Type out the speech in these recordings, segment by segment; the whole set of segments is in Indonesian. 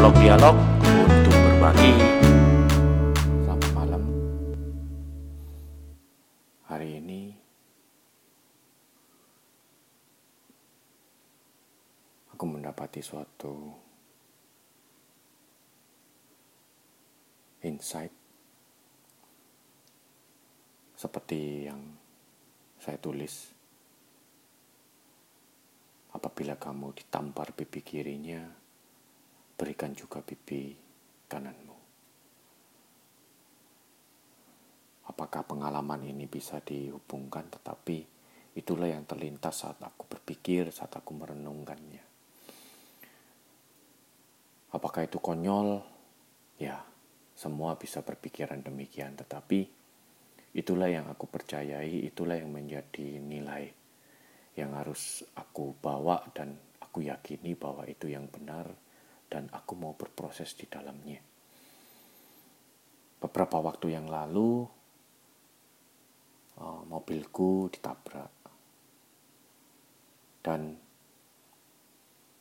dialog-dialog untuk berbagi. Selamat malam. Hari ini aku mendapati suatu insight seperti yang saya tulis. Apabila kamu ditampar pipi kirinya, berikan juga pipi kananmu. Apakah pengalaman ini bisa dihubungkan, tetapi itulah yang terlintas saat aku berpikir, saat aku merenungkannya. Apakah itu konyol? Ya, semua bisa berpikiran demikian, tetapi itulah yang aku percayai, itulah yang menjadi nilai yang harus aku bawa dan aku yakini bahwa itu yang benar dan aku mau berproses di dalamnya. Beberapa waktu yang lalu, uh, mobilku ditabrak. Dan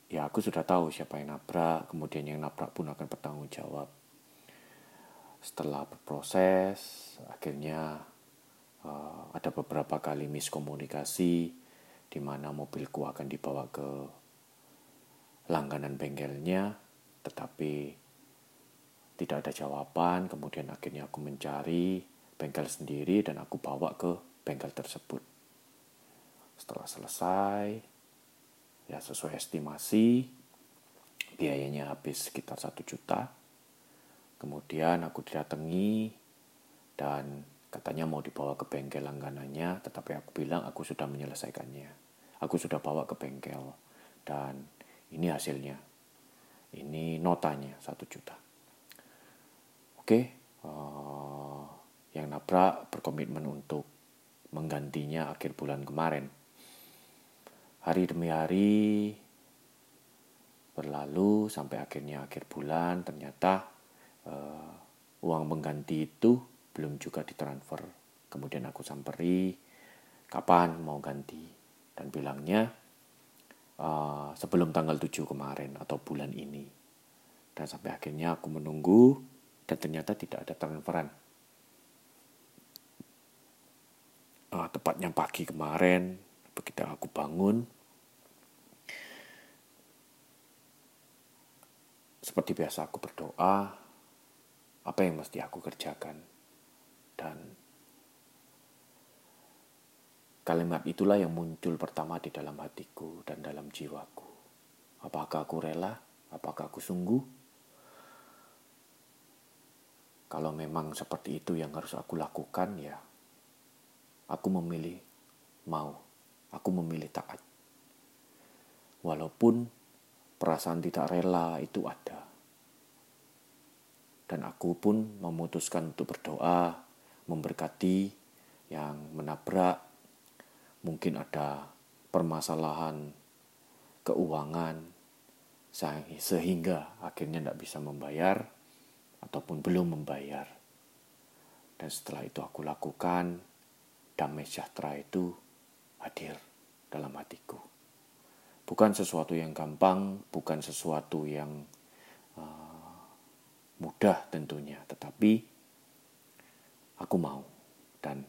ya aku sudah tahu siapa yang nabrak, kemudian yang nabrak pun akan bertanggung jawab. Setelah berproses, akhirnya uh, ada beberapa kali miskomunikasi di mana mobilku akan dibawa ke langganan bengkelnya, tetapi tidak ada jawaban. Kemudian akhirnya aku mencari bengkel sendiri dan aku bawa ke bengkel tersebut. Setelah selesai, ya sesuai estimasi, biayanya habis sekitar satu juta. Kemudian aku didatangi dan katanya mau dibawa ke bengkel langganannya, tetapi aku bilang aku sudah menyelesaikannya. Aku sudah bawa ke bengkel dan ini hasilnya. Ini notanya satu juta. Oke, uh, yang nabrak berkomitmen untuk menggantinya akhir bulan kemarin. Hari demi hari berlalu sampai akhirnya akhir bulan ternyata uh, uang pengganti itu belum juga ditransfer. Kemudian aku samperi kapan mau ganti dan bilangnya uh, sebelum tanggal 7 kemarin atau bulan ini. Dan sampai akhirnya aku menunggu dan ternyata tidak ada transferan. Uh, tepatnya pagi kemarin, begitu aku bangun, seperti biasa aku berdoa, apa yang mesti aku kerjakan. Dan Kalimat itulah yang muncul pertama di dalam hatiku dan dalam jiwaku. Apakah aku rela? Apakah aku sungguh? Kalau memang seperti itu yang harus aku lakukan, ya aku memilih mau, aku memilih taat. Walaupun perasaan tidak rela itu ada. Dan aku pun memutuskan untuk berdoa, memberkati yang menabrak mungkin ada permasalahan keuangan sehingga akhirnya tidak bisa membayar ataupun belum membayar. Dan setelah itu aku lakukan, damai sejahtera itu hadir dalam hatiku. Bukan sesuatu yang gampang, bukan sesuatu yang uh, mudah tentunya, tetapi aku mau dan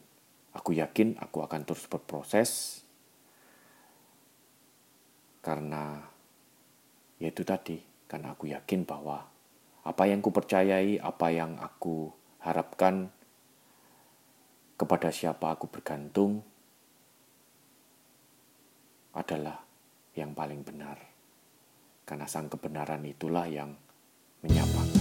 Aku yakin aku akan terus berproses karena yaitu tadi, karena aku yakin bahwa apa yang kupercayai, apa yang aku harapkan kepada siapa aku bergantung adalah yang paling benar. Karena sang kebenaran itulah yang menyapa.